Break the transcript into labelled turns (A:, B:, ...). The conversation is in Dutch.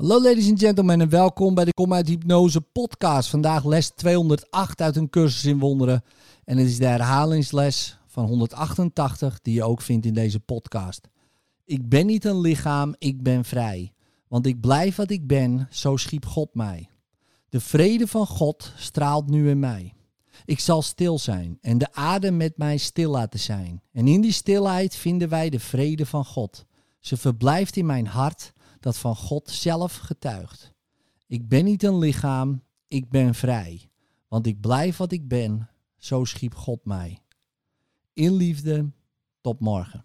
A: Hallo ladies and gentlemen en welkom bij de Kom uit Hypnose podcast. Vandaag les 208 uit een cursus in wonderen. En het is de herhalingsles van 188 die je ook vindt in deze podcast. Ik ben niet een lichaam, ik ben vrij. Want ik blijf wat ik ben, zo schiep God mij. De vrede van God straalt nu in mij. Ik zal stil zijn en de adem met mij stil laten zijn. En in die stilheid vinden wij de vrede van God. Ze verblijft in mijn hart dat van God zelf getuigt. Ik ben niet een lichaam, ik ben vrij. Want ik blijf wat ik ben, zo schiep God mij. In liefde, tot morgen.